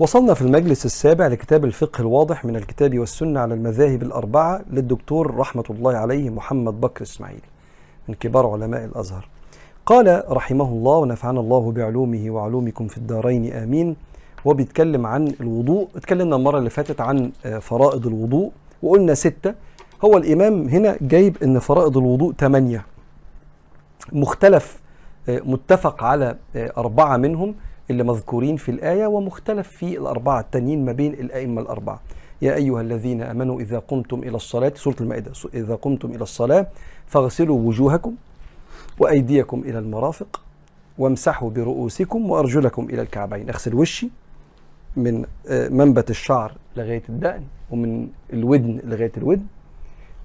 وصلنا في المجلس السابع لكتاب الفقه الواضح من الكتاب والسنة على المذاهب الأربعة للدكتور رحمة الله عليه محمد بكر إسماعيل من كبار علماء الأزهر. قال رحمه الله ونفعنا الله بعلومه وعلومكم في الدارين آمين. وبيتكلم عن الوضوء. اتكلمنا المرة اللي فاتت عن فرائض الوضوء. وقلنا ستة. هو الإمام هنا جايب أن فرائض الوضوء ثمانية مختلف متفق على أربعة منهم. اللي مذكورين في الآية ومختلف في الأربعة التانيين ما بين الأئمة الأربعة. يا أيها الذين آمنوا إذا قمتم إلى الصلاة سورة المائدة إذا قمتم إلى الصلاة فاغسلوا وجوهكم وأيديكم إلى المرافق وامسحوا برؤوسكم وأرجلكم إلى الكعبين. أغسل وشي من منبت الشعر لغاية الدقن ومن الودن لغاية الودن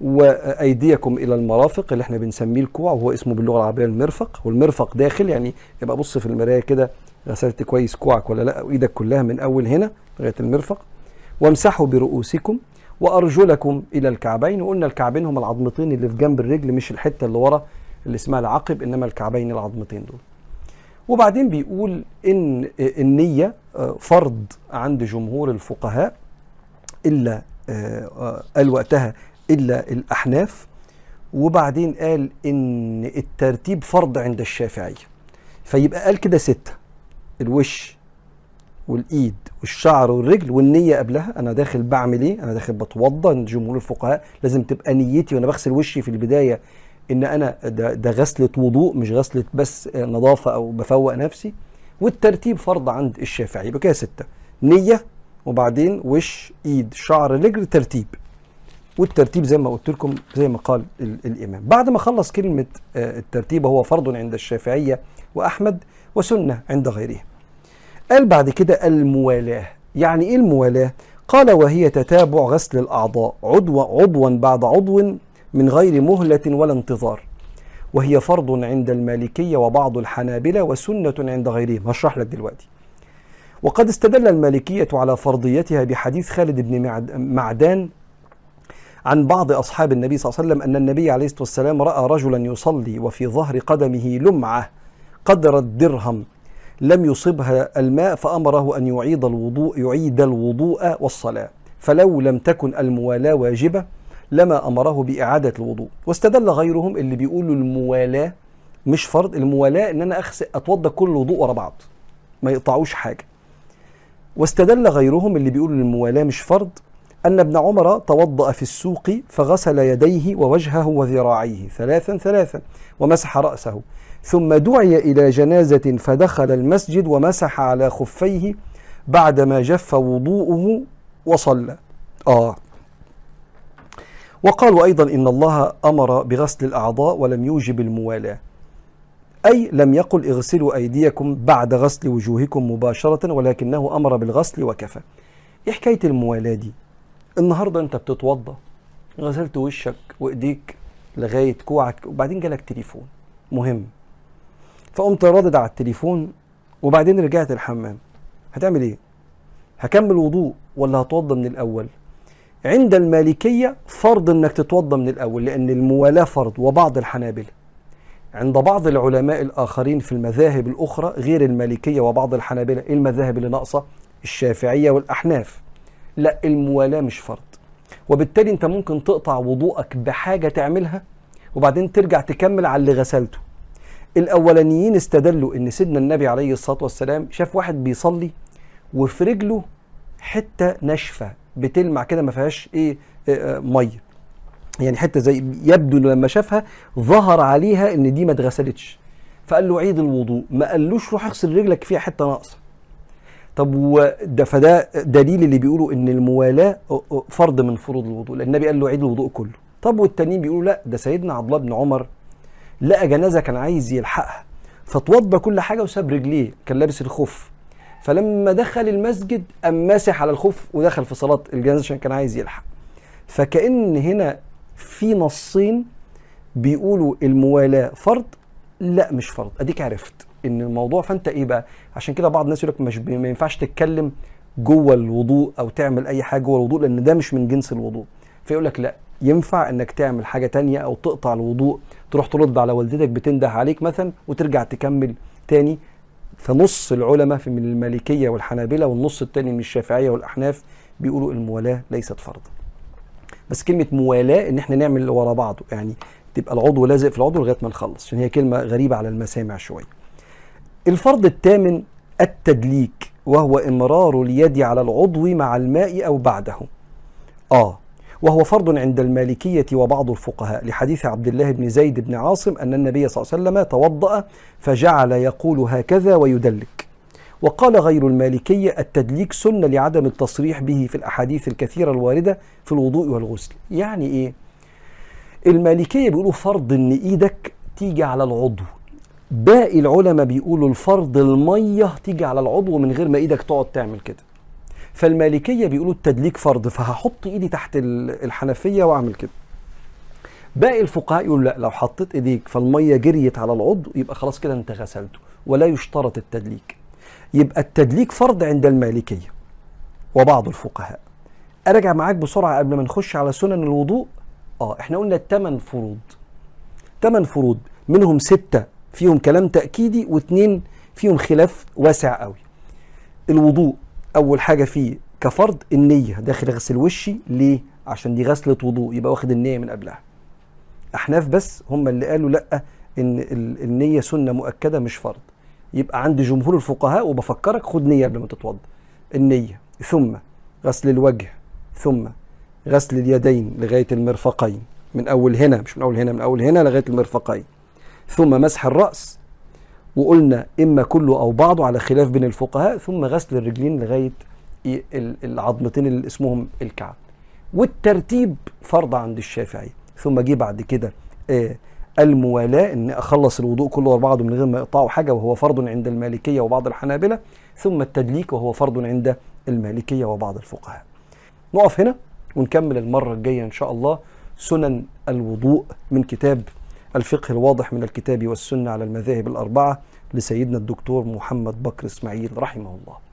وأيديكم إلى المرافق اللي إحنا بنسميه الكوع وهو اسمه باللغة العربية المرفق. والمرفق داخل يعني يبقى بص في المراية كده غسلت كويس كوعك ولا لا؟ وايدك كلها من أول هنا لغاية المرفق. وامسحوا برؤوسكم وأرجلكم إلى الكعبين. وقلنا الكعبين هم العظمتين اللي في جنب الرجل مش الحتة اللي ورا اللي اسمها العقب إنما الكعبين العظمتين دول. وبعدين بيقول إن النية فرض عند جمهور الفقهاء إلا قال وقتها إلا الأحناف. وبعدين قال إن الترتيب فرض عند الشافعيه فيبقى قال كده ستة. الوش والإيد والشعر والرجل والنية قبلها أنا داخل بعمل إيه؟ أنا داخل بتوضى جمهور الفقهاء. لازم تبقى نيتي وأنا بغسل وشي في البداية إن أنا ده, ده غسلة وضوء مش غسلة بس نظافة أو بفوق نفسي. والترتيب فرض عند الشافعي. يبقى كده ستة. نية وبعدين وش إيد شعر رجل ترتيب. والترتيب زي ما قلت لكم زي ما قال الإمام. بعد ما خلص كلمة الترتيب هو فرض عند الشافعية وأحمد وسنة عند غيرهم قال بعد كده الموالاه. يعني إيه الموالاه؟ قال وهي تتابع غسل الأعضاء عضو عضوا بعد عضو من غير مهلة ولا انتظار. وهي فرض عند المالكية وبعض الحنابلة وسنة عند غيرهم. هشرح لك دلوقتي. وقد استدل المالكية على فرضيتها بحديث خالد بن معدان عن بعض أصحاب النبي صلى الله عليه وسلم أن النبي عليه الصلاة والسلام رأى رجلا يصلي وفي ظهر قدمه لمعة قدر الدرهم لم يصبها الماء فأمره أن يعيد الوضوء يعيد الوضوء والصلاة. فلو لم تكن الموالاة واجبة لما أمره بإعادة الوضوء. واستدل غيرهم اللي بيقولوا الموالاة مش فرض الموالاة إن أنا أغسل أتوضى كل وضوء ورا بعض ما يقطعوش حاجة. واستدل غيرهم اللي بيقولوا الموالاة مش فرض أن ابن عمر توضأ في السوق فغسل يديه ووجهه وذراعيه ثلاثا ثلاثا ومسح رأسه. ثم دعي إلى جنازة فدخل المسجد ومسح على خفيه بعدما جف وضوءه وصلى. آه. وقالوا أيضا إن الله أمر بغسل الأعضاء ولم يوجب الموالاة. أي لم يقل اغسلوا أيديكم بعد غسل وجوهكم مباشرة ولكنه أمر بالغسل وكفى. إيه حكاية الموالاة دي؟ النهارده انت بتتوضى غسلت وشك وإيديك لغاية كوعك وبعدين جالك تليفون مهم. فقمت رادد على التليفون وبعدين رجعت الحمام هتعمل إيه؟ هكمل وضوء ولا هتوضى من الأول؟ عند المالكية فرض إنك تتوضى من الأول لأن الموالاة فرض وبعض الحنابلة. عند بعض العلماء الآخرين في المذاهب الأخرى غير المالكية وبعض الحنابلة إيه المذاهب اللي ناقصة؟ الشافعية والأحناف. لا الموالاة مش فرض. وبالتالي انت ممكن تقطع وضوءك بحاجة تعملها وبعدين ترجع تكمل على اللي غسلته. الأولانيين استدلوا إن سيدنا النبي عليه الصلاة والسلام شاف واحد بيصلي وفي رجله حتة ناشفة بتلمع كده ما فيهاش إيه آه آه مية. يعني حتة زي يبدو لما شافها ظهر عليها إن دي ما اتغسلتش. فقال له عيد الوضوء. ما قالوش روح اغسل رجلك فيها حتة ناقصة. طب وده فده دليل اللي بيقولوا إن الموالاة فرض من فروض الوضوء لأن النبي قال له عيد الوضوء كله. طب والتانيين بيقولوا لا ده سيدنا عبد الله بن عمر لقى جنازة كان عايز يلحقها فتوضى كل حاجة وساب رجليه كان لابس الخف فلما دخل المسجد قام ماسح على الخف ودخل في صلاة الجنازة عشان كان عايز يلحق. فكأن هنا في نصين بيقولوا الموالاة فرض لا مش فرض. أديك عرفت. إن الموضوع فأنت إيه بقى؟ عشان كده بعض الناس يقول لك مش ما ينفعش تتكلم جوه الوضوء أو تعمل أي حاجة جوه الوضوء لأن ده مش من جنس الوضوء. فيقول لك لا ينفع إنك تعمل حاجة تانية أو تقطع الوضوء تروح ترد على والدتك بتنده عليك مثلا وترجع تكمل تاني. فنص العلماء في من المالكية والحنابلة والنص التاني من الشافعية والأحناف بيقولوا الموالاة ليست فرضا. بس كلمة موالاة إن إحنا نعمل ورا بعضه يعني تبقى العضو لازق في العضو لغاية ما نخلص عشان هي كلمة غريبة على المسامع شوية. الفرض الثامن التدليك وهو إمرار اليد على العضو مع الماء أو بعده. آه وهو فرض عند المالكية وبعض الفقهاء. لحديث عبد الله بن زيد بن عاصم أن النبي صلى الله عليه وسلم توضأ فجعل يقول هكذا ويدلك. وقال غير المالكية التدليك سنة لعدم التصريح به في الأحاديث الكثيرة الواردة في الوضوء والغسل. يعني إيه؟ المالكية بيقولوا فرض إن إيدك تيجي على العضو. باقي العلماء بيقولوا الفرض المية تيجي على العضو من غير ما إيدك تقعد تعمل كده. فالمالكية بيقولوا التدليك فرض فهحط ايدي تحت الحنفية واعمل كده. باقي الفقهاء يقولوا لا لو حطيت ايديك فالمية جريت على العضو يبقى خلاص كده انت غسلته ولا يشترط التدليك. يبقى التدليك فرض عند المالكية وبعض الفقهاء. ارجع معاك بسرعة قبل ما نخش على سنن الوضوء. آه إحنا قلنا الثمان فروض. ثمان فروض منهم ستة فيهم كلام تأكيدي واثنين فيهم خلاف واسع قوي. الوضوء أول حاجة فيه كفرض النية داخل اغسل وشي. ليه؟ عشان دي غسلة وضوء يبقى واخد النية من قبلها. أحناف بس هم اللي قالوا لأ إن النية سنة مؤكدة مش فرض. يبقى عند جمهور الفقهاء وبفكرك خد نية قبل ما تتوضأ. النية. ثم غسل الوجه. ثم غسل اليدين لغاية المرفقين. من أول هنا مش من أول هنا من أول هنا لغاية المرفقين. ثم مسح الرأس. وقلنا إما كله أو بعضه على خلاف بين الفقهاء ثم غسل الرجلين لغاية العظمتين اللي اسمهم الكعب. والترتيب فرض عند الشافعي. ثم جه بعد كده آه الموالاة إن أخلص الوضوء كله ورا بعضه من غير ما يقطعوا حاجة وهو فرض عند المالكية وبعض الحنابلة ثم التدليك وهو فرض عند المالكية وبعض الفقهاء. نقف هنا ونكمل المرة الجاية إن شاء الله سنن الوضوء من كتاب الفقه الواضح من الكتاب والسنة على المذاهب الأربعة لسيدنا الدكتور محمد بكر إسماعيل رحمه الله.